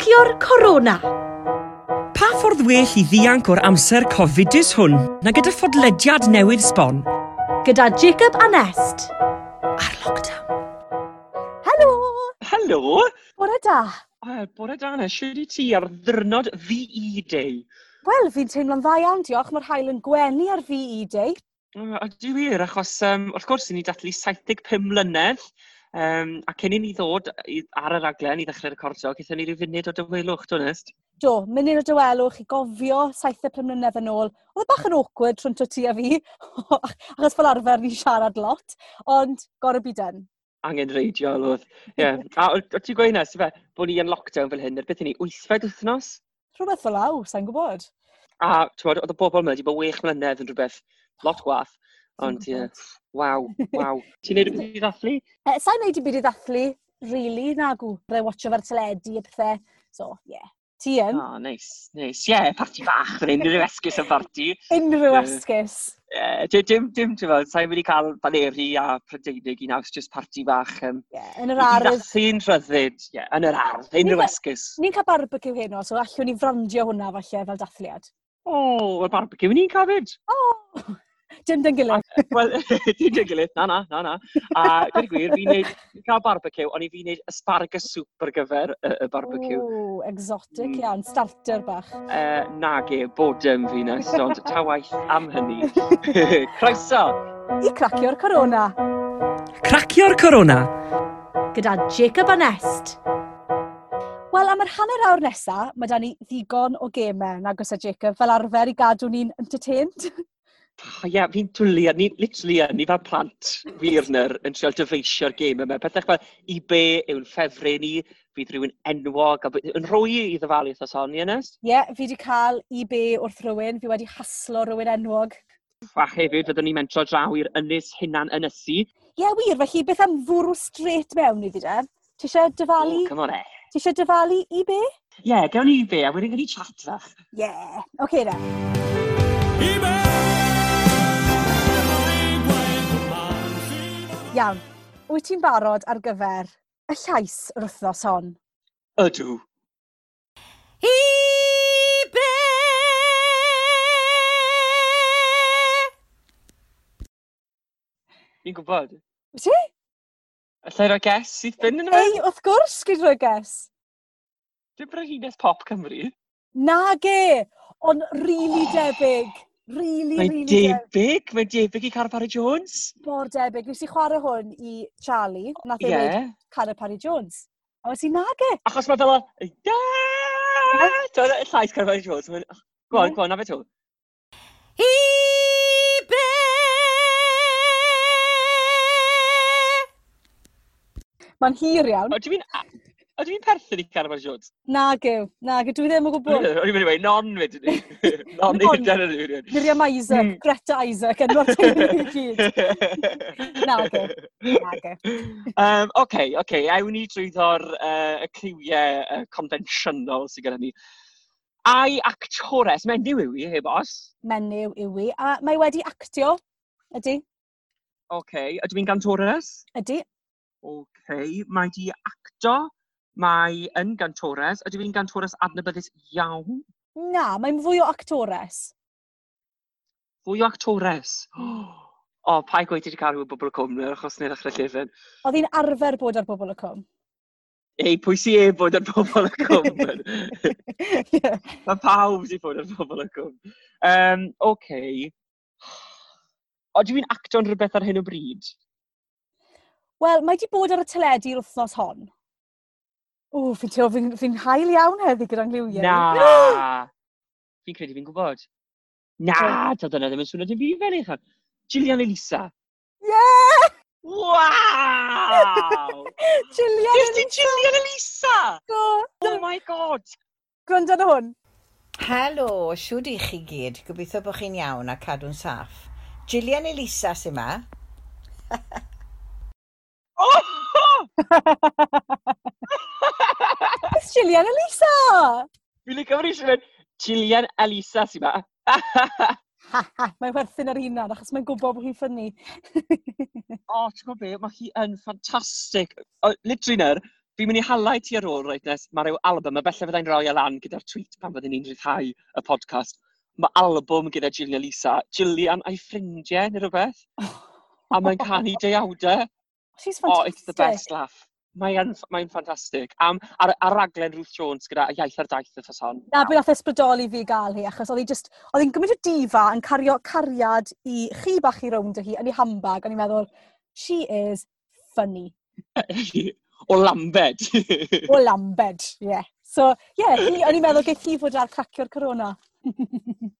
Cracio'r corona. Pa ffordd well i ddianc o'r amser Cofidus hwn na gyda ffodlediad newydd sbon? Gyda Jacob a Nest. Ar lockdown. Helo! Helo! Bore da. Uh, bore da na, siwr i ti ar ddyrnod VE Day. Wel, fi'n teimlo'n dda iawn, diolch. Mae'r hael yn gwenu ar VE Day. Uh, Ydw wir, achos um, wrth gwrs i ni datlu 75 mlynedd Um, a cyn i ni ddod ar y raglen i ddechrau recordio, gyda ni rhyw funud o dywelwch, dwi'n est? Do, munud o dywelwch i gofio 75 mlynedd yn ôl. Oedd e bach yn awkward trwy'n ti a fi, achos fel arfer ni'n siarad lot, ond gorau byd yn angen reidiol oedd. Yeah. A o ti'n gweud nes, fe, bod ni yn lockdown fel hyn, erbyn ni, wythfed wythnos? Rhywbeth fel aw, sa'n gwybod. A, ti'n oedd y bobl yma wedi bod wech mlynedd yn rhywbeth lot gwaith. Ond ie, waw, waw. Ti'n neud y byd i ddathlu? Eh, e, Sa'n neud y byd i ddathlu, really, nagw. Byddai watcho fe'r teledu a pethau. So, ie. Yeah. Ti yn? O, oh, neis, neis. Ie, yeah, parti bach, fydde unrhyw esgus yn parti. Unrhyw esgus. Ie, dim, dim, ti'n fawr, sa'n wedi cael Baleri a Prydeinig i naws, just parti bach. Um, yeah, yn yr ardd. Ddathu'n rhyddid, ie, yeah, yn yr ardd, unrhyw esgus. Ni'n cael barbecue heno, so allwn ni frandio hwnna falle fel dathliad. O, oh, y barbecue ni'n cael fyd. O! Oh. Dim dyn gilydd. Wel, dim dyn gilydd, na na, na na. A gyda gwir, fi'n neud, fi'n cael barbecue, ond i fi'n neud asparagus soup ar gyfer y, y barbecue. O, exotic mm. iawn, starter bach. E, uh, nage, bod dim fi nes, ond ta waith am hynny. Croeso! I cracio'r corona. Cracio'r corona. Gyda Jacob Anest. Wel, am yr hanner awr nesaf, mae da ni ddigon o gemau, nag oes e, Jacob, fel arfer i gadw ni'n entertained. Ie, yeah, fi'n twli yn ni, literally yn ni fel plant wirner yn treol dyfeisio'r gêm yma. Pethach fel i be yw'n ffefru ni, fydd rhywun enwog, a yn rhoi i ddyfalu wrth osoni yn ys? Ie, yeah, fi wedi cael i be wrth rhywun, fi wedi haslo rhywun enwog. A hefyd, fyddwn ni'n mentro draw i'r ynys hunan ynysu. Ie, yeah, wir, felly beth am fwrw straight mewn i fi de? Ti eisiau dyfalu? O, on, eh. Ti eisiau dyfalu i be? Ie, yeah, gawn ni i be, a wedyn gawn ni chat fach. Ie, yeah. oce okay, na. I be! Iawn, wyt ti'n barod ar gyfer y llais yr wythnos hon? Ydw. I be! Fi'n gwybod. Wyt ti? Alla i roi ges sydd fynd yn yma? Ei, wrth gwrs gyd roi ges. Dwi'n bryd hines pop Cymru. Na ge, ond rili really debyg. Really, mae really debyg. Mae debyg i Carapari Jones. Mor debyg. Nes i chwarae hwn i Charlie. Nath ei yeah. weid Carapari Jones. A wnes i nage. Achos mae fel o... Dwi'n llais Carapari Jones. Gwan, gwan, na fe to. be! Mae'n hir iawn. Dwi'n mynd Ydy fi'n perthyn i Carmel Jones? Nagyw, nagyw, dwi ddim yn gwybod. O'n i'n mynd i wei, non fe ni. Non i dyna ni. Miriam Isaac, hmm. Greta Isaac, enw'r teulu i gyd. Nagyw, nagyw. Um, oce, oce, ewn ni drwyddo'r uh, y cliwiau uh, conventional sydd gyda ni. Ai actores, menyw yw i, heb os? Menyw yw i, a mae wedi actio, ydy. Oce, ydw i'n gantores? Ydy. Oce, mae di actio Mae yn gantores. Ydw i'n gantores adnabyddus iawn? Na, mae'n fwy o actores. Fwy o actores? O, oh, pa i gweud i wedi cael bobl y cwm, achos neu ddechrau llefen. Oedd hi'n arfer bod ar bobl y cwm? Ei, pwy si e bod ar bobl y cwm? Mae pawb sy'n bod ar bobl y cwm. Um, okay. Oedw i'n acto'n rhywbeth ar hyn o bryd? Wel, mae di bod ar y teledu'r wythnos hon. O, fi'n teo, fi'n fi hael iawn heddi gyda'n gliwiau. Na! fi'n credu fi'n gwybod. Na, ta dyna ddim yn swnio dim byd fel eich Gillian Elisa. Yeah! Waw! Gillian Elisa! Just Gillian Elisa! Go! Oh my god! Gwrando na hwn. Helo, siwr i chi gyd. Gobeithio bod chi'n iawn a cadw'n saff. Gillian Elisa sy'n ma. oh! Where's Gillian Elisa? Fi'n licio fod eisiau mynd, Gillian Elisa sy'n ma. mae'n werthyn ar unan, achos mae'n gwybod bod hi'n ffynnu. o, ti'n gwybod be, mae hi yn ffantastig. Literally nyr, fi'n mynd i halau ti ar ôl, reit nes, mae rhyw album, a bellai fyddai'n rhoi lan gyda'r tweet pan fyddwn ni'n rhyddhau y podcast. Mae album gyda Gillian Elisa, Gillian a'i ffrindiau neu rhywbeth. a mae'n canu deiawdau. She's fantastic. Oh, it's the best laugh. Mae'n mae ffantastig. Am, ar, ar raglen Ruth Jones gyda iaith ar daith y ffas hon. Na, beth nath ysbrydoli fi gael hi, achos oedd hi just, oedd hi'n gymryd y difa yn cario cariad i chi bach i rownd o hi yn ei hambag, o'n i'n meddwl, she is funny. o lambed. o lambed, ie. Yeah. So, ie, yeah, o'n i'n meddwl geith hi fod ar cracio'r corona.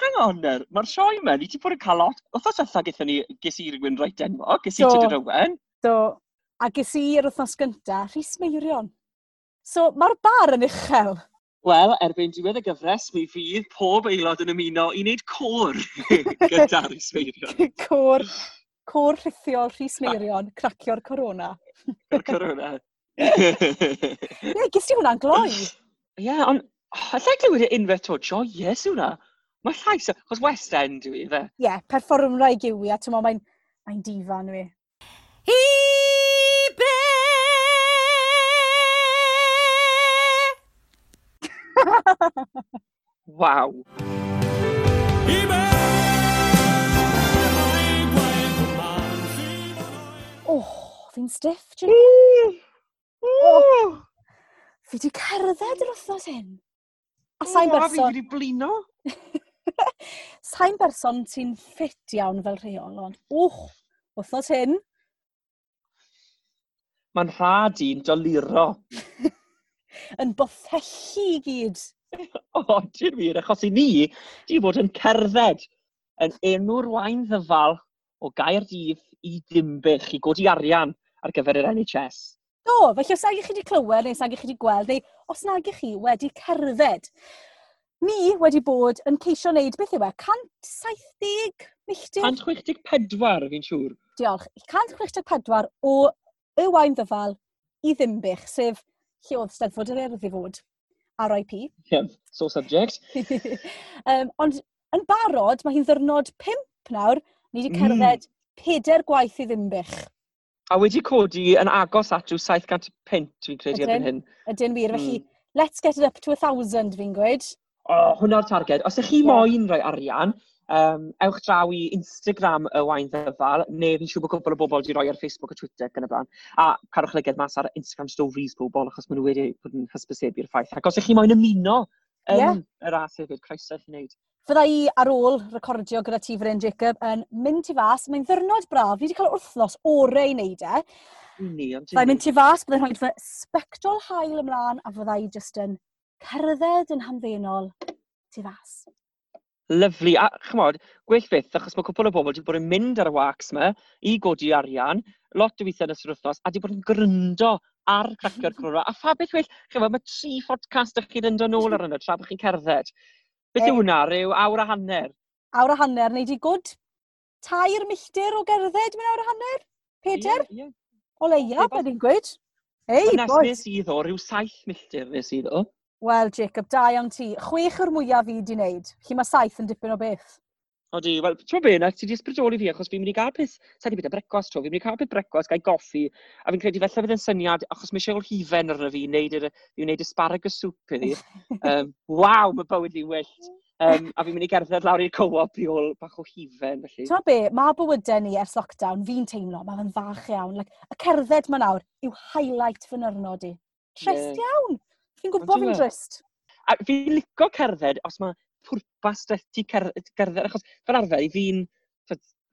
Hang on er, nawr, mae'r sioe yma, ni ti bod yn cael lot, oedd o eitha gyda ni, ges i rhywun reit enwog, ges i so, Tudur Owen. So, A ges i yr wythnos gynta, Rhys Meirion. So, mae'r bar yn uchel. Wel, erbyn diwedd y gyfres, mi fydd pob aelod yn ymuno i wneud cwr gyda Rhys Meirion. cwr, cwr rhithiol Rhys Meirion, cracio'r corona. Cracio'r corona. Ie, ges i hwnna'n gloi. Ie, yeah, ond oh, allai glywed unwaith to, joyous yw hwnna. Mae llais, chos West End yw i fe. Ie, yeah, perfformrau yw a ti'n mae'n mae difa yw i. Hi! Waw. O, oh, fi'n stiff, Jim. Oh, fi wedi cerdded yr wythnos hyn. A sa'n berson... A fi wedi blino. sa'n berson ti'n ffit iawn fel rheol, ond wch, wythnos hyn. Mae'n rhad i'n doluro. yn bothellu i gyd. O, oh, ti'n wir, achos i ni, di bod yn cerdded yn enw'r wain ddyfal o Gaerdydd i Dimbych i godi arian ar gyfer yr NHS. Do, felly os nag chi wedi clywed neu os nag chi wedi gweld neu os nag chi wedi cerdded, ni wedi bod yn ceisio wneud beth yw e? 170 milltir? 164 fi'n siŵr. Diolch. 164 o y wain ddyfal i ddimbych, sef lle oedd Steddfod yr Erdd i fod. RIP. Yeah, so subject. um, ond yn barod, mae hi'n ddyrnod 5 nawr, ni wedi cerdded mm. pedair gwaith i ddimbych. A wedi codi yn agos at yw 700 pint, fi'n credu erbyn hyn. Ydyn wir, mm. felly hmm. let's get it up to 1,000 fi'n gweud. O, oh, hwnna'r targed. Os ydych chi yeah. moyn rhoi arian, Um, ewch draw i Instagram y Wain Ddyfal, neu fi'n siŵr bod cwbl o bobl wedi rhoi ar Facebook a Twitter gan y blaen. A carwch lyged mas ar Instagram stories bobl, achos maen nhw wedi bod yn hysbysebu'r ffaith. Ac os ych chi moyn ymuno yn yeah. y ras hefyd, croeso i wneud. Fydda i ar ôl recordio gyda ti Fren Jacob yn mynd i fas. Mae'n ddyrnod braf. Fi wedi cael wrthnos orau i wneud e. Ni, ond... Fydda i'n mynd i fas, bydda i'n rhoi fy sbectol hael ymlaen a fydda i just yn cerdded yn hamddenol tu fas lyflu. A chymod, gwell fyth, achos mae cwpl o bobl wedi bod yn mynd ar y wax yma i godi arian, lot o weithiau yn ystod wythnos, a wedi bod yn gryndo ar cracio'r cwrra. A pha beth well, chymod, mae tri ffodcast ych chi'n yndo nôl ar yna, tra bod chi'n cerdded. Beth yw hwnna, rhyw awr a hanner? Awr a hanner, neu i gwd tair milltir o gerdded mewn awr a hanner? Peter? Yeah, yeah. O leia, beth ni'n gweud? Ei, boi! Nes nes ddo, rhyw saith milltir nes i ddo. Wel, Jacob, da iawn ti. Chwech o'r mwyaf fi wedi wneud. Chi mae saith yn dipyn o beth. O di, wel, ti'n meddwl beth, ti wedi ysbrydoli fi, achos fi'n mynd i gael peth, sa'n i byd y brecwas tro, fi'n mynd i cael peth brecwas, gael goffi, a fi'n credu felly fydd yn syniad, achos mae eisiau hifen arno fi, i wneud, yr, i wneud asparagus soup iddi. um, Waw, mae bywyd fi'n wyllt. Um, a fi'n mynd i gerdded lawr i'r co-op i ôl bach o hifen, felly. Ti'n be, mae bywydau ni ers lockdown, fi'n teimlo, mae fe'n fach iawn. Like, y cerdded ma nawr yw highlight fy nyrnod i. Trist yeah. iawn! Fi'n gwybod fi'n drist. A fi'n licio cerdded os mae pwrpas dy ti cerdded, achos fel arfer, fi'n,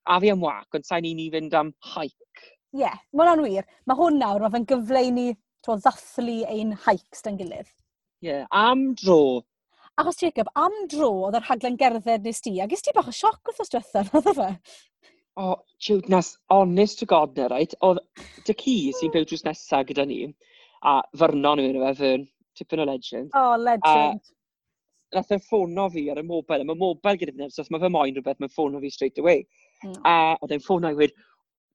a fi am wac, ond sa'n i'n i fynd am hike. Ie, yeah, mae hwnna'n wir. Mae hwn nawr, mae fe'n gyfle i ni to ddathlu ein hikes da'n gilydd. Ie, yeah, am dro. Achos Jacob, am dro oedd yr rhaglen gerdded nes ti, ac ys ti bach o sioc wrth os diwethaf, oedd fe? O, oh, Jude, nas, honest to god na, right? Oedd dy ci sy'n byw drws nesaf gyda ni, a fyrnon nhw'n e, fe, fyrn, tipyn o legend. O, oh, legend. A nath e'n ffono fi ar y mobile, a mae mobile gyda fi nes, os mae fe moyn rhywbeth, mae'n ffono fi straight away. Mm. A oedd e'n ffono i wedi,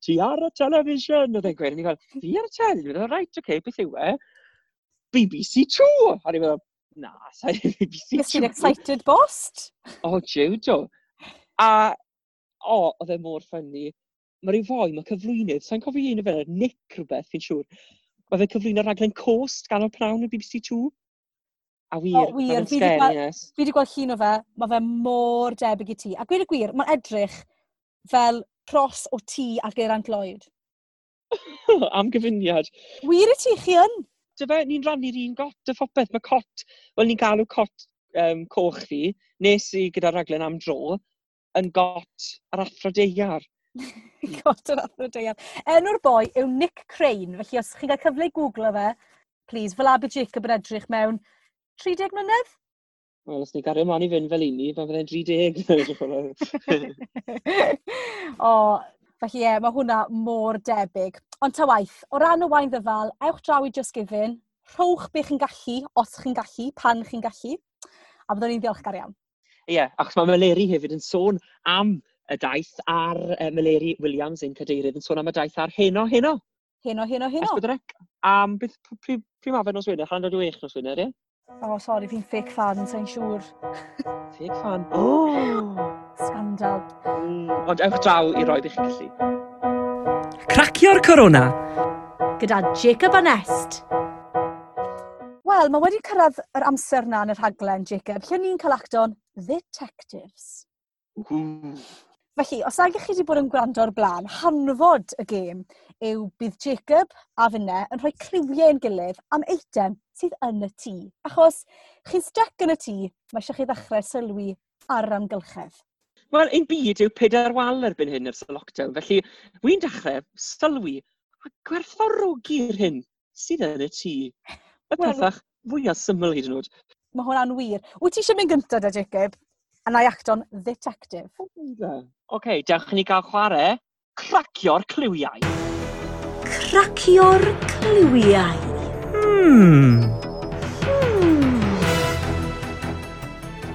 ti ar y television, oedd e'n gweud, a ni'n fel, fi ar y television, oedd e'n rhaid, oce, okay, beth yw e? BBC 2! A ni'n fel, na, sa'n BBC 2. Gys ti'n excited bost? O, oh, jiwdo. A, o, oh, oedd e mor ffynnu. Mae rhyw foi, mae cyflwynydd, sa'n cofio un o fe, Nick rhywbeth, fi'n siŵr Mae fe cyflwyno rhaglen cost gan o'r prawn y BBC Two. A wir, o, wir. Fi wedi gweld, gweld llun o fe, mae fe mor debyg i ti. A gweud y gwir, mae'n edrych fel pros o ti ar Geraint Lloyd. Am gyfuniad. Wir y ti chi yn? Dy fe, ni'n rannu'r un got y phopeth. Mae cot, wel ni'n galw cot um, coch fi, nes i gyda raglen am dro, yn got ar athro deiar. Cotton Athro Deian. Enw'r boi yw Nick Crane, felly os chi'n cael cyfle i googlo fe, please, fel Aber Jacob yn edrych mewn 30 mlynedd? Wel, os ni'n gario mlaen i fynd fel un ni, fe fydde'n 30. o, felly ie, mae hwnna mor debyg. Ond ta waith, o ran y wain ddyfal, ewch draw i Just Giving, rhowch be chi'n gallu, os chi'n gallu, pan chi'n gallu, a byddwn ni'n ddiolchgar iawn. Ie, yeah, achos mae Meleri hefyd yn sôn am y daith ar uh, Meleri Williams, ein cadeirydd, yn sôn am y daith ar heno, heno. Heno, heno, heno. Esbydrec. Am beth, pryd ma fe nos wener? Chan dod i weich nos wener, ie? O, oh, sori, fi'n fake fan, sa'n siŵr. fake fan? Oh! Scandal. Mm, ond ewch draw i roed eich gallu. Cracio'r corona. Gyda Jacob Anest. Wel, mae wedi cyrraedd yr amser na yn y rhaglen, Jacob, lle ni'n cael acton Detectives. Ooh. Felly, os ag chi wedi bod yn gwrando o'r blaen, hanfod y gêm yw bydd Jacob a Fyne yn rhoi cliwiau yn gilydd am eitem sydd yn y tŷ. Achos chi'n stuck yn y tŷ, mae eisiau chi ddechrau sylwi ar amgylchedd. Wel, ein byd yw pedair wal erbyn hyn ers y lockdown, felly wy'n dechrau sylwi a gwerthorogi'r hyn sydd yn y tŷ. Y pethach fwyaf syml hyd yn oed. Mae hwnna'n wir. Wyt ti eisiau mynd gyntaf da, Jacob? and I act on detective. Oce, okay, dewch i ni gael chwarae cracio'r cliwiau. Cracio'r cliwiau. Hmm. Hmm.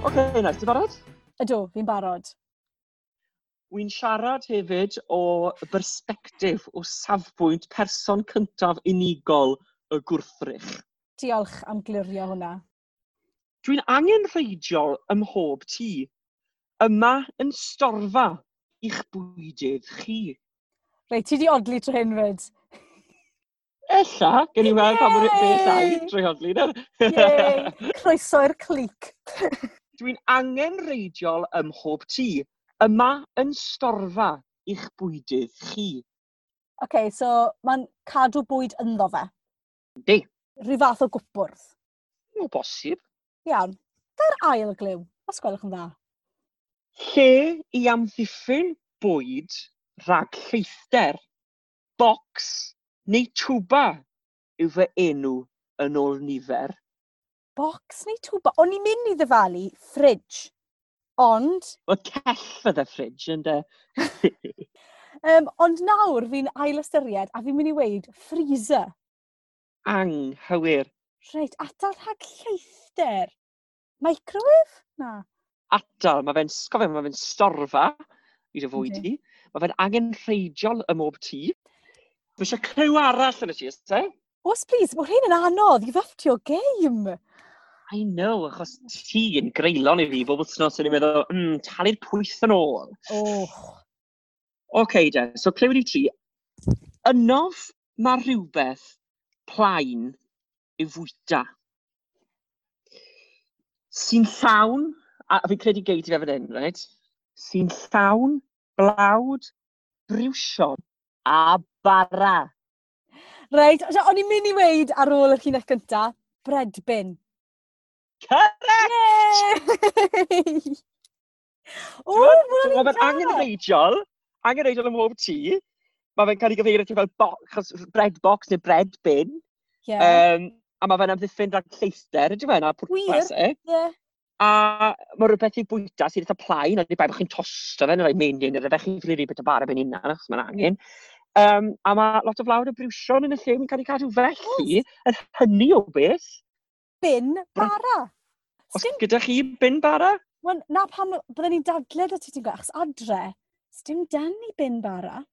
Oce, okay, nice. Ti'n barod? Ydw, fi'n barod. Wy'n siarad hefyd o bersbectif o safbwynt person cyntaf unigol y gwrthrych. Diolch am glirio hwnna. Dwi'n angen reidiol ym mhob tŷ, yma yn storfa i'ch bwydydd chi. Reit, ti di odli trwy hyn fyd. Ella, gen i weld pa mor beth ai trwy hodli. Yay! Croeso'r clic. Dwi'n angen reidiol ym mhob tŷ, yma yn storfa i'ch bwydydd chi. Oce, okay, so mae'n cadw bwyd ynddo fe. Di. Rhyw fath o gwpwrdd. O, bosib. Iawn. Da'r ail glyw, os gwelwch yn dda. Lle i amddiffyn bwyd rhag lleithder, bocs neu twba yw fy enw yn ôl nifer. Bocs neu twba? O'n i'n mynd i ddyfalu fridge, ond... Wel, cell fydda fridge, ynddo. um, ond nawr fi'n ail ystyried a fi'n mynd i weid freezer. Anghywir. Reit, atal rhag lleithder. Microwave? Na. Atal, mae fe'n sgofio, mae fe'n storfa i dy fwyd i. Mae fe'n angen reidiol ym mob tŷ. Fy eisiau crew arall yn y tŷ, yste? Os, please, mae hyn yn anodd. i upped your game. I know, achos ti yn greulon i fi bob wythnos yn i'n meddwl, mm, talu'r pwyth yn ôl. Oh. Oce, okay, de, so clywed wedi tri. Ynof mae rhywbeth plaen i fwyta sy'n llawn, a fi'n credu gei ti fe fan hyn, right? sy'n llawn, blawd, briwsion a bara. Reit, so, o'n i'n mynd i weid ar ôl yr llinell bread bin. Correct! O, mae'n Mae fe'n angenreidiol, angenreidiol ym mhob tŷ. Mae fe'n cael ei gyfeirio at fel box, bread box neu bread bin. Yeah. Um, a mae fe'n amddiffyn rhag lleister, ydy fe'n e? a pwrpas e. Yeah. A mae rhywbeth i bwyta sydd eitha plaen, ond i bai bod chi'n tosto fe'n rhoi menyn, yr ydych chi'n ffili rhywbeth o bar yn unan, achos mae'n angen. Um, a mae lot o flawr o briwsion yn y lle, mi'n cael ei cadw felly, yn hynny o beth. Bin bara. Os Stim... gyda chi bin bara? Wel, na pam byddwn ni'n dadled o ti ti'n gweld, achos adre, sdim dan i bin bara.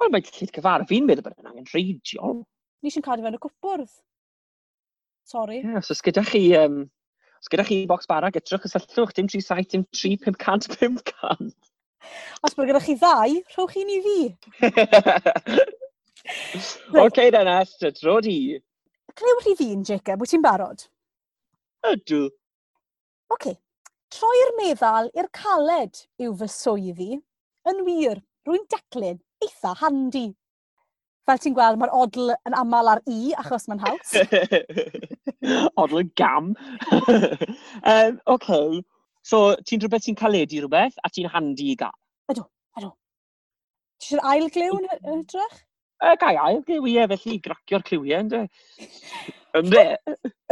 Wel, mae'n llid cyfar, fi'n meddwl bod yn angen reidiol. Ni eisiau cadw fe'n y cwpwrdd. Sori. Ie, yeah, so os gyda chi, um, os gyda chi bocs barag, edrych cysylltwch, dim 37, dim 3, 500, 500. Os bod gyda chi ddau, rhowch un i fi. Oce okay, then, Esther, tro di. Clew rhi fi'n, Jacob, wyt ti'n barod? Ydw. Oce. Okay. Troi'r meddal i'r caled yw fy swyddi. Yn wir, rwy'n declyn eitha handi fel ti'n gweld, mae'r odl yn aml ar i, achos mae'n haws. odl yn gam. um, OK, so ti'n rhywbeth sy'n caledu rhywbeth, a ti'n handi i gael? Ydw, ydw. Ti eisiau ail glyw yn hytrach? Y uh, gai ail glyw, ie, felly gracio'r clywiau, e, ynddo. Ynddo.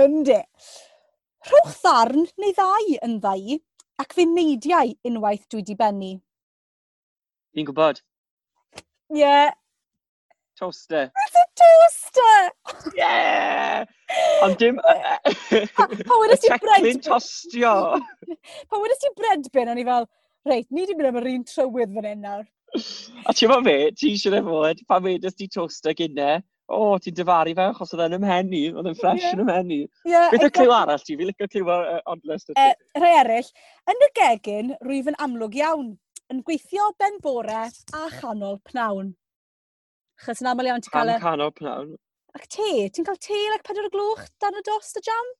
Ynddo. Rhowch ddarn neu ddau yn ddau, ac fe neidiau unwaith dwi di bennu. Fi'n gwybod. Ie, yeah, toaster. It's a toaster! yeah! Ond dim... Pa wedys ti bread... Teclyn tostio! Pa wedys ti bread bin, o'n i fel, reit, ni di mynd am yr un trywydd fan hyn nawr. A ti'n fawr fe, ti eisiau fe fod, pa wedys ti toaster gynne? o, oh, ti'n dyfaru fe, achos oedd e'n ymhenni, oedd yn ffres yn ymhenni. Yeah, Beth y cliw arall ti? Fi licio cliw uh, ondlest. Uh, rhai eraill, yn y gegin, rwyf yn amlwg iawn, yn gweithio ben bore a chanol pnawn. Chos yn aml iawn ti'n cael... Am canol pnawn. Ac te, ti'n cael te, like, pedwar o gloch dan y dost y jam?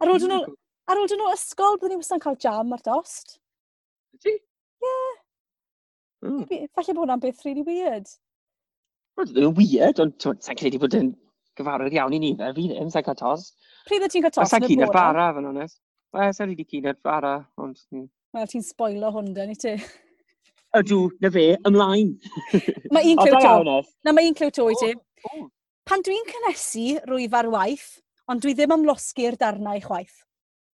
Ar ôl dyn nhw... ar ôl dyn nhw ysgol, byddwn ni wastad yn cael jam ar dost. Ti? Ie. Yeah. Mm. Falle bod hwnna'n beth really weird. Wel, yn weird, ond sa'n credu bod yn gyfarwydd iawn i ni fe, fi ddim, sa'n cael tos. Pryd o ti'n cael tos? Sa'n cyn ar bara, fan honest. Wel, sa'n rili cyn ar bara, ond... Hmm. Wel, ti'n spoilo hwn, dyn ni ti ydw na fe ymlaen. mae un clyw to. Na mae un clyw to i ti. Pan dwi'n cynnesu rwyf ar waith, ond dwi ddim ymlosgi'r darnau chwaith.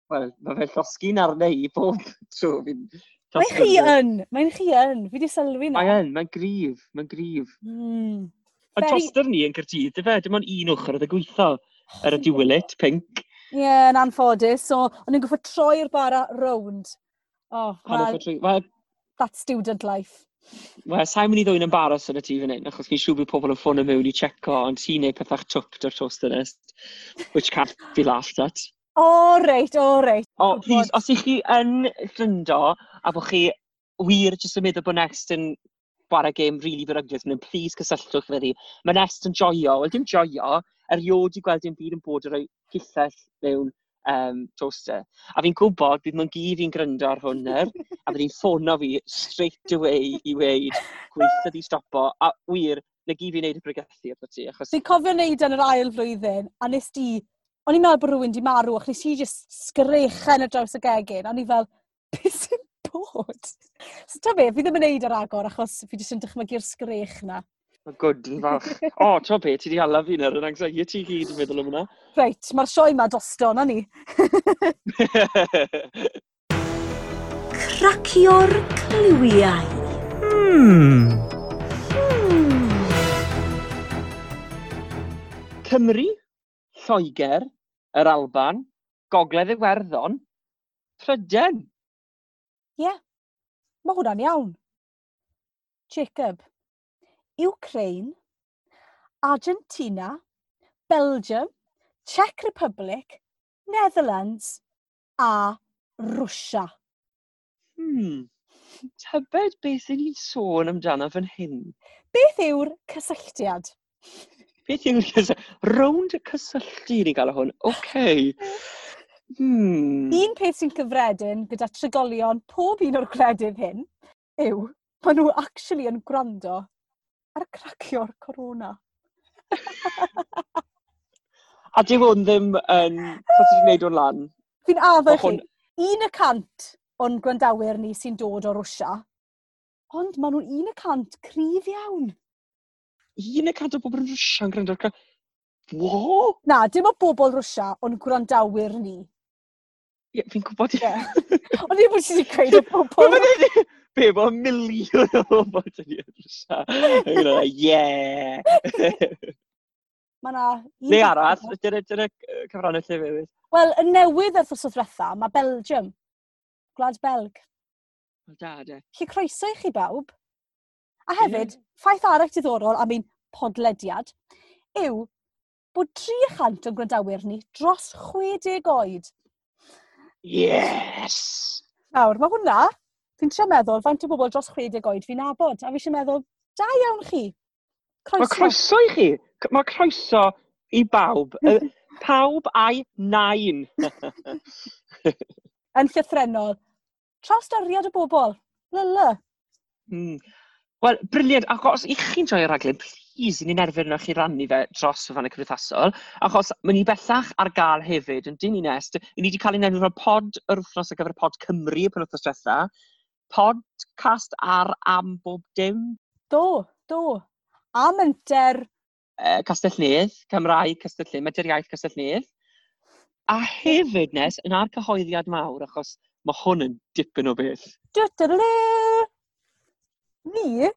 Wel, mae fe llosgu'n arnau i bob tro fi'n... Mae'n chi yn, mae'n chi yn, fi wedi sylwi na. Mae'n, mae'n grif, mae'n grif. Mm. Ond Very... toster ni yn Cyrdydd, dy fe, dim ond un ochr oedd y gweithio yr oh, y diwylet, pink. Ie, yeah, yn anffodus, so o'n i'n goffod troi'r bara rownd. Oh, Pan ma... Mae that's student life. Wel, sa'n mynd i ddwy'n embaros yn y tu fan hyn, achos ni'n siŵr bod pobl yn ffôn ffono mewn i checo, ond ti'n neud pethach twpt o'r toaster nest, which can't be laughed at. O, oh, reit, o, oh, reit. O, oh, please, os ych chi yn ffrindo, a bod chi wir jyst yn meddwl bod Next yn chwarae gêm rili really beryglus, mae'n please cysylltwch gyda ni. Mae Nest yn joio, wel dim joio, erioed i gweld dim byd yn bod yr o'i gillell mewn um, toaster. A fi'n gwybod bydd nhw'n gyd i'n gryndo ar hwnner, a bydd hi'n ffono fi straight away i weid, gweithio di stopo, a wir, na gyd fi'n neud y bregethu ar ti. Achos... Fi'n cofio wneud yn yr ail flwyddyn, a nes di, o'n i'n meddwl bod rhywun di marw, ac nes i jyst sgrechen ar draws y gegin, a o'n i fel, beth sy'n bod? So ta be, fi ddim yn neud yr agor, achos fi jyst yn dychmygu'r sgrech na. Mae gwd yn falch. O, oh, to be, ti di hala fi nawr yn anxiety gyd yn meddwl am hwnna. Reit, mae'r sioe ma dosto, na ni. Cracio'r cliwiau. Hmm. hmm. Cymru, Lloegr, yr Alban, Gogledd Iwerddon, Pryden. Ie, yeah. mae hwnna'n iawn. Jacob. Ukraine, Argentina, Belgium, Czech Republic, Netherlands a Rwsia. Hmm. Tybed beth yn ni'n sôn amdano fan hyn? Beth yw'r cysylltiad? Beth yw'r cysylltiad? Rownd y cysylltu ni'n gael o hwn. Oce. Okay. Hmm. Un peth sy'n cyfredin gyda trigolion pob un o'r credydd hyn yw maen nhw actually yn gwrando ar cracio'r corona. a dyw hwn ddim yn... Um, Sot gwneud o'n lan? Fi'n addo chi. Hwn... Un y cant o'n gwrandawyr ni sy'n dod o Rwsia, ond maen nhw'n un y cant cryf iawn. Un y cant o bobl yn Rwsia yn gwrando'r cracio'r... Wo? Na, dim o bobl Rwsia o'n gwrandawyr ni. Ie, yeah, fi'n gwybod. Ie. Ond ddim bod ti wedi o bobl be, bo miliwn o robot yn i'r rwysa. yeah! Mae yna... Neu arall, dyna dy, dy, cyfrannu lle fe Wel, y newydd wrth wrth diwetha, mae Belgium. Gwlad Belg. O da, de. Lle croeso i chi bawb. A hefyd, yeah. ffaith arall diddorol am ein podlediad yw bod 300 o'n gwrandawyr ni dros 60 oed. Yes! Nawr, mae hwnna fi'n trio meddwl, faint o bobl dros 60 oed fi'n nabod, a fi eisiau meddwl, da iawn chi. Croeso. Mae croeso i chi. Mae croeso i bawb. Pawb a'i nain. yn llythrenol. Tros doriad o bobl. Lyla. Mm. Wel, briliant. Ac os i chi'n joio'r raglen, please, ni'n erfyn chi rannu fe dros fy fannau cymdeithasol. Achos mae ni bellach ar gael hefyd yn dyn ni nest. Ni wedi cael ein enw fel pod yr wythnos ar gyfer pod Cymru y penwthnos diwetha podcast ar am bob dim? Do, do. A menter... Uh, Castellnydd, Cymraeg Castellnydd, Menter Iaith Castellnydd. A hefyd nes, yn ar cyhoeddiad mawr, achos mae hwn yn dipyn o beth. Dwdlw! Ni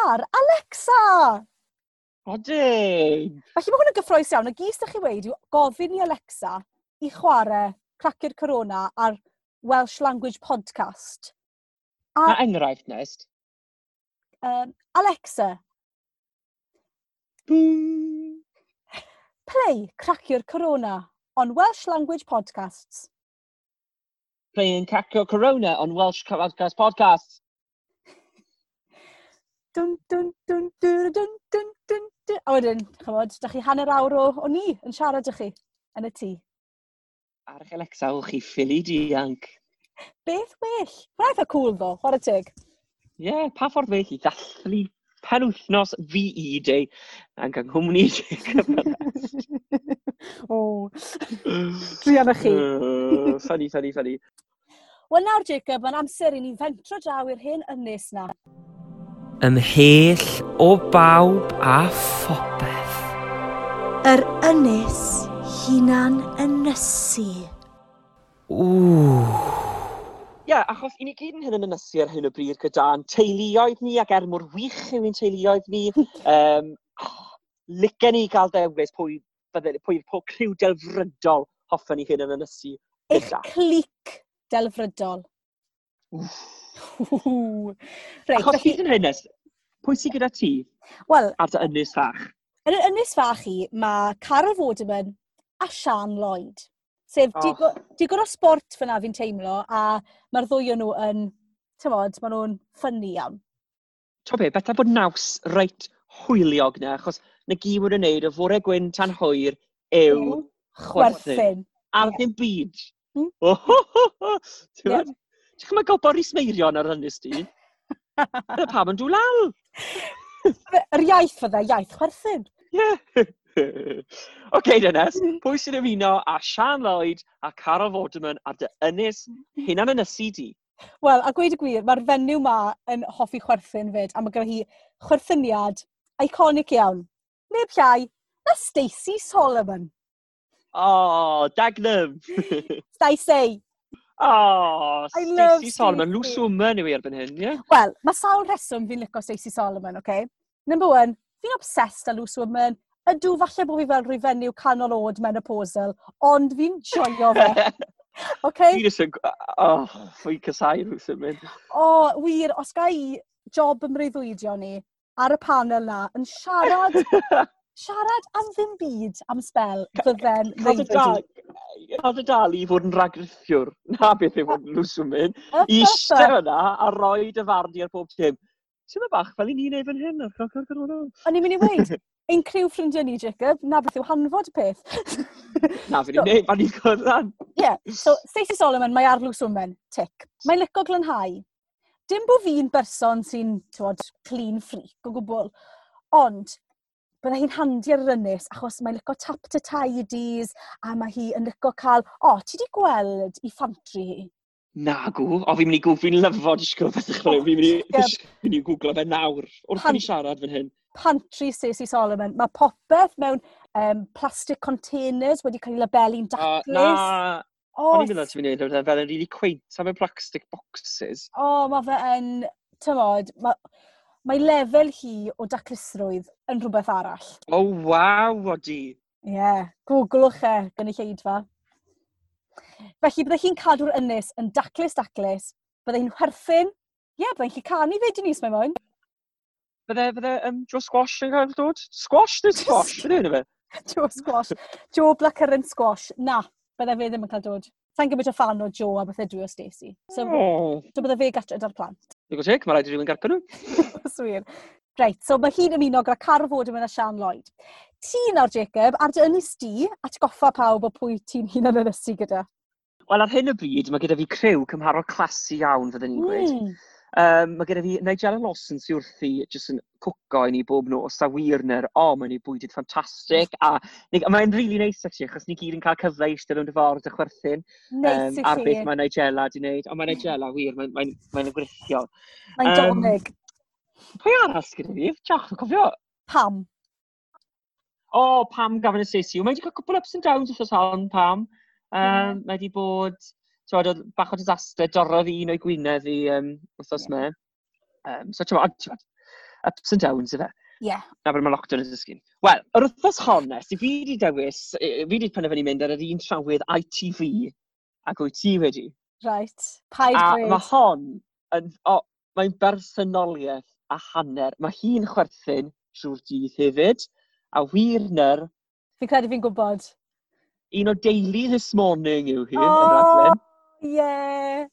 ar Alexa! Odyn! Felly mae hwn yn gyffroes iawn. Y gys ydych chi wedi yw gofyn i Alexa i chwarae Cracker Corona ar Welsh Language Podcast. A, a enghraifft nest? Um, Alexa. Bwm. Play Cracio'r Corona on Welsh Language Podcasts. Playing Cracio Corona on Welsh Podcast Podcasts. dun, dun, dun, dun, dun, dun, dun, dun. A wedyn, chymod, da chi hanner awr o, o ni yn siarad â chi yn y tŷ. Ar eich Alexa, o'ch chi ffili dianc. Beth well? Mae'n eitha cool ddo, chwarae teg. Ie, yeah, pa ffordd well i ddathlu pen wythnos fi i de yn yng Nghymru de cyfrest. o, Rhian chi. uh, funny, funny, funny. Wel nawr, Jacob, mae'n amser i ni fentro draw i'r hen ynys na. Ymhell o bawb a phopeth. Yr ynys hunan ynysu. Ww. Ie, yeah, achos i ni gyd yn hyn yn ynysu ar hyn o bryd gyda'n teuluoedd ni ac er mor wych yw ein teuluoedd ni. um, oh, licen ni gael dewis pwy, bydde, pwy, pwy criw delfrydol hoffwn ni hyn yn ynysu. Eich clic delfrydol. Reit, Achos hyd yn hyn, pwy sy'n gyda ti well, ar dy ynys fach? Yn yr ynys fach i, mae Carol Fodeman a Sian Lloyd. Sef, oh. digon o sport fyna fi'n teimlo, a mae'r ddwy o nhw yn, ti'n modd, maen nhw'n ffynnu iawn. To be, beth bod naws reit hwyliog na, achos na gym wedi'n wneud y fore gwyn tan hwyr yw chwerthin. Chwerthin. Ar ddim byd. Hmm? Ti'n gwybod gobo Rhys Meirion ar hynny sti? Dyna pam yn dŵlal! Yr iaith fydda, iaith chwerthin. Ie. Yeah. OK, Dynes, pwy sy'n ymuno a Sian Lloyd a Carol Vorderman ar dy ynys hynna'n yn ysu di? Wel, a gweud y gwir, mae'r fenyw ma yn hoffi chwerthin fyd, a mae gyda hi chwerthiniad iconic iawn. Neb llai, na Stacey Solomon. Oh, dagnum! Stacey! Oh, I Stacey Solomon. lws woman yw i erbyn hyn, ie? Yeah? Wel, mae sawl rheswm fi'n licio Stacey Solomon, oce? Okay? Number one, fi'n obsessed â Loose Woman ydw, falle bod fi fel rhyw fenyw canol oed menopausal, ond fi'n joio fe. Okay. Fi eisiau... Oh, fwy casau rhyw mynd. O, oh, wir, os ga i job ymrwyddwydio ni ar y panel na yn siarad, siarad am ddim byd am spel fydden reiddi. Cael dy dal i fod yn ragrithiwr, na beth yw bod nhw symud, i eistedd yna a roi dy farnu ar bob dim. Ti'n mynd bach fel i ni'n wneud fan hyn o'r croco'r corona? O'n i'n mynd i weid, ein criw ffrindiau ni, Jacob, na beth yw hanfod y peth. na, fe ni'n neud, fan i'n gwrdd Ie, so Stacey Solomon, mae arlws women, tic. Mae'n lico glanhau. Dim bod fi'n berson sy'n, tywod, clean freak o gwbl, ond bydda hi'n handi ar yr ynys achos mae'n lico tap to tidies a mae hi yn lico cael, o, oh, ti di gweld i ffantri hi? Na gw, o fi'n mynd i gw, fi'n lyfo disgwyl beth ych chi'n fi'n mynd i, mynd i gwglo fe nawr, wrth i ni siarad fan hyn pantry Stacey Solomon, mae popeth mewn um, plastic containers wedi cael ei labelu'n daclus. Uh, na, oh, o'n i'n meddwl ti'n mynd i wneud fel yn really quaint, a mewn plastic boxes. O, oh, mae fe yn, tymod, mae mae lefel hi o daclusrwydd yn rhywbeth arall. O, oh, waw, odi. Ie, yeah, googlwch e, gynulleidfa. Felly, byddai hi'n cadw'r ynys yn daclus-daclus, byddai hi'n chwerthin, ie, yeah, byddai hi'n canu fe, Denise, mae mwyn. Fydde, fydde um, Joe Squash yn cael dod? Squash neu squash? Fydde yna fe? Joe Squash. Joe Blackcurrant Squash. Na, bydde fe ddim yn cael dod. Sa'n gymaint o fan o Joe a bydde dwi o Stacey. So, oh. so bydde fe gatred ar plant. Dwi'n gwybod teg, mae rhaid i rywun garco nhw. Swir. Reit, so mae hi'n ymuno gyda Carfod yn mynd â Sian Lloyd. Ti nawr, Jacob, ar dy ynys di atgoffa pawb o pwy ti'n hun yn ynysu gyda. Wel, ar hyn o bryd, mae gyda fi criw cymharol clasu iawn, fydden ni'n mm. gweud. Hmm. Um, mae gennym fi Nigella Lawson sy'n wrthi jyst yn cwco i ni bob nos a wir ner, o, oh, mae'n ei bwydyd ffantastig. A, a mae'n rili really neis, actually, achos ni gyd yn cael cyfle i styd yn dyford y chwerthin. Neis um, ar beth mae Nigella di wneud. Ond mae Nigella, wir, mae'n mae, mae, mae gwrithiol. Mae'n um, donig. Pwy arall gyda fi? Diolch, yn cofio. Pam. O, oh, Pam gafon y Saesi. Mae wedi cael cwpl ups and downs wrth os hon, Pam. Um, mm. Mae wedi bod Tywed, oedd bach o disaster, dorodd un o'i gwynedd i um, wrthos yeah. me. Um, so, tywed, tywed, ups and downs yfe. Ie. Yeah. Na bod mae lockdown yn ddysgu. Wel, yr wrthos honnes, i fi wedi dewis, fi wedi penderfynu mynd ar yr un trawydd ITV ac wyt ti wedi. Right. Paid A grade. mae hon, yn, o, mae'n bersonoliaeth a hanner. Mae hi'n chwerthin trwy'r dydd hefyd, a wirner... Fi'n credu fi'n gwybod. Un o deulu this morning yw hi, oh! yn rhaglen. Ie.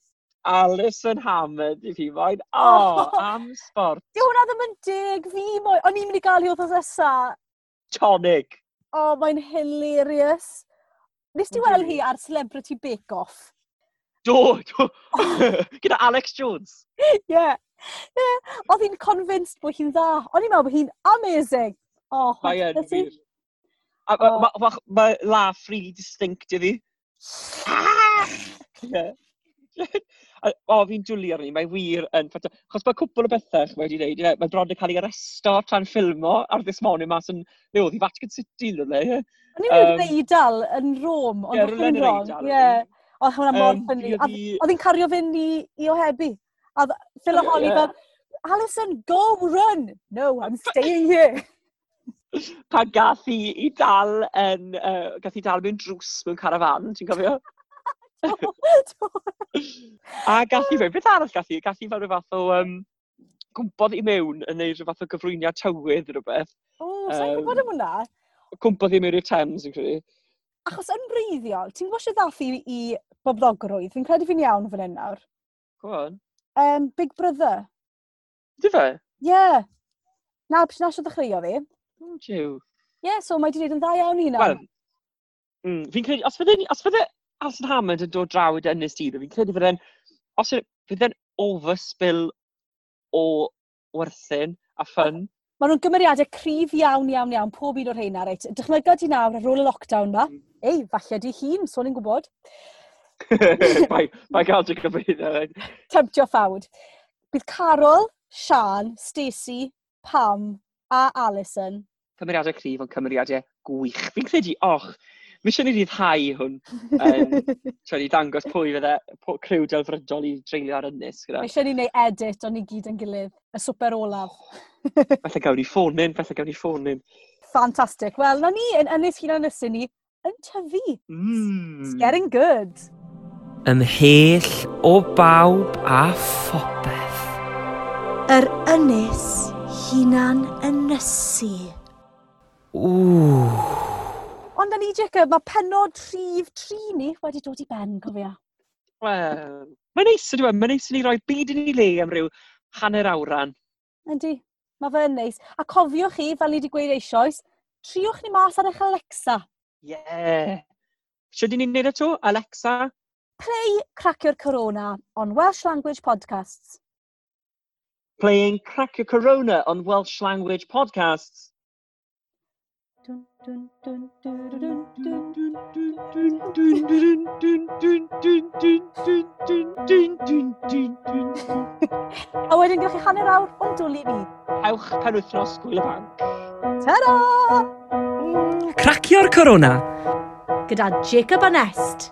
Alison Hammond i fi moyn. O, oh, am sport. Di hwnna ddim yn deg fi moyn. O'n i'n mynd i gael i oedd oedd nesa. Tonic. O, oh, mae'n hilarious. Nes ti weld hi ar Celebrity Bake Off? Do, do. Gyda Alex Jones. Ie. Yeah. Yeah. Oedd hi'n convinced bod hi'n dda. O'n i'n meddwl bod hi'n amazing. Oh, mae yn wir. Mae ma, ma, ma, ma, laff really distinct i fi. Ie. o, fi'n dwlu arni, mae wir yn ffata. Chos mae cwpl o bethau chi wedi wneud, yeah, mae bron yn cael ei aresto tra'n ffilmo ar ddys morning mas yn, ne oedd i Vatican City yn le. O'n i'n mynd yn Eidal yn Rome, ond oedd yn wrong, ie. Oedd hwnna mor ffynnu. Oedd hi'n cario fynd i, i ohebu. A Phil a Holly fel, Alison, go run! No, I'm staying here. Pan gath i, i dal yn, uh, gath i dal mewn drws mewn carafan, ti'n cofio? a gallu fe, beth arall gallu? Gallu fel rhyw fath o um, gwmpodd i mewn yn neud rhyw fath o gyfrwyniad tywydd rhywbeth. O, um, sa'n gwybod am hwnna? Cwmpodd i mewn i'r Thames, yn credu. Achos yn breiddiol, ti'n gwybod sydd ddath i, i boblogrwydd? Fi'n credu fi'n iawn fan hyn nawr. Go on. Um, Big Brother. Di fe? Ie. Yeah. Na, pys na sio ddechreuo fi. Oh, jiw. Ie, yeah, so mae di wneud yn dda iawn i hynna. Wel, mm, fi'n credu, os fydde, os fydde Alison Hammond yn dod draw i Ynys Dydd, fi'n credu fydde'n, os yw, fydde'n overspill o werthyn a ffyn. Maen nhw'n gymeriadau cryf iawn, iawn, iawn, pob un o'r heina, reit. Dychmyga di nawr ar ôl y lockdown ma. Mm. Ei, falle di hun, so ni'n gwybod. Mae gael ti'n gyfeirio. Temptio ffawd. Bydd Carol, Sian, Stacey, Pam a Alison. Cymeriadau cryf ond cymeriadau gwych. Fi'n credu, och, Mi eisiau ni ryddhau hwn. Um, so ni dangos pwy fydde, pwy criw delfrydol i dreulio ar ynnes. Gyda. Mi eisiau ni neu edit o'n ni gyd yn gilydd. Y swper olaf. Felly gawn ni ffôn in, felly gawn ni ffôn in. Fantastic. Wel, na ni yn ynnes hunan ysyn ni yn tyfu. Mm. It's getting good. Ymhell o bawb a phopeth. Yr ynys hunan ynysu. Ww. Ond yn i Jacob, mae penod rhif tri ni wedi dod i ben, cofio. Wel, mae'n neis ydw i, mae'n neis i ni roi byd i ni le am ryw hanner awran. Yndi, mae fe'n neis. A cofiwch chi, fel ni wedi gweud eisoes, triwch ni mas ar eich Alexa. Ie. Yeah. Sut ni'n neud eto, Alexa? Play Cracio'r Corona on Welsh Language Podcasts. Playing Crack Your Corona on Welsh Language Podcasts A wedyn gewch chi hanner awr o'n dwlu fi. Ewch pen wythnos gwyl y banc. Ta-ra! Cracio'r corona! Gyda Jacob Anest.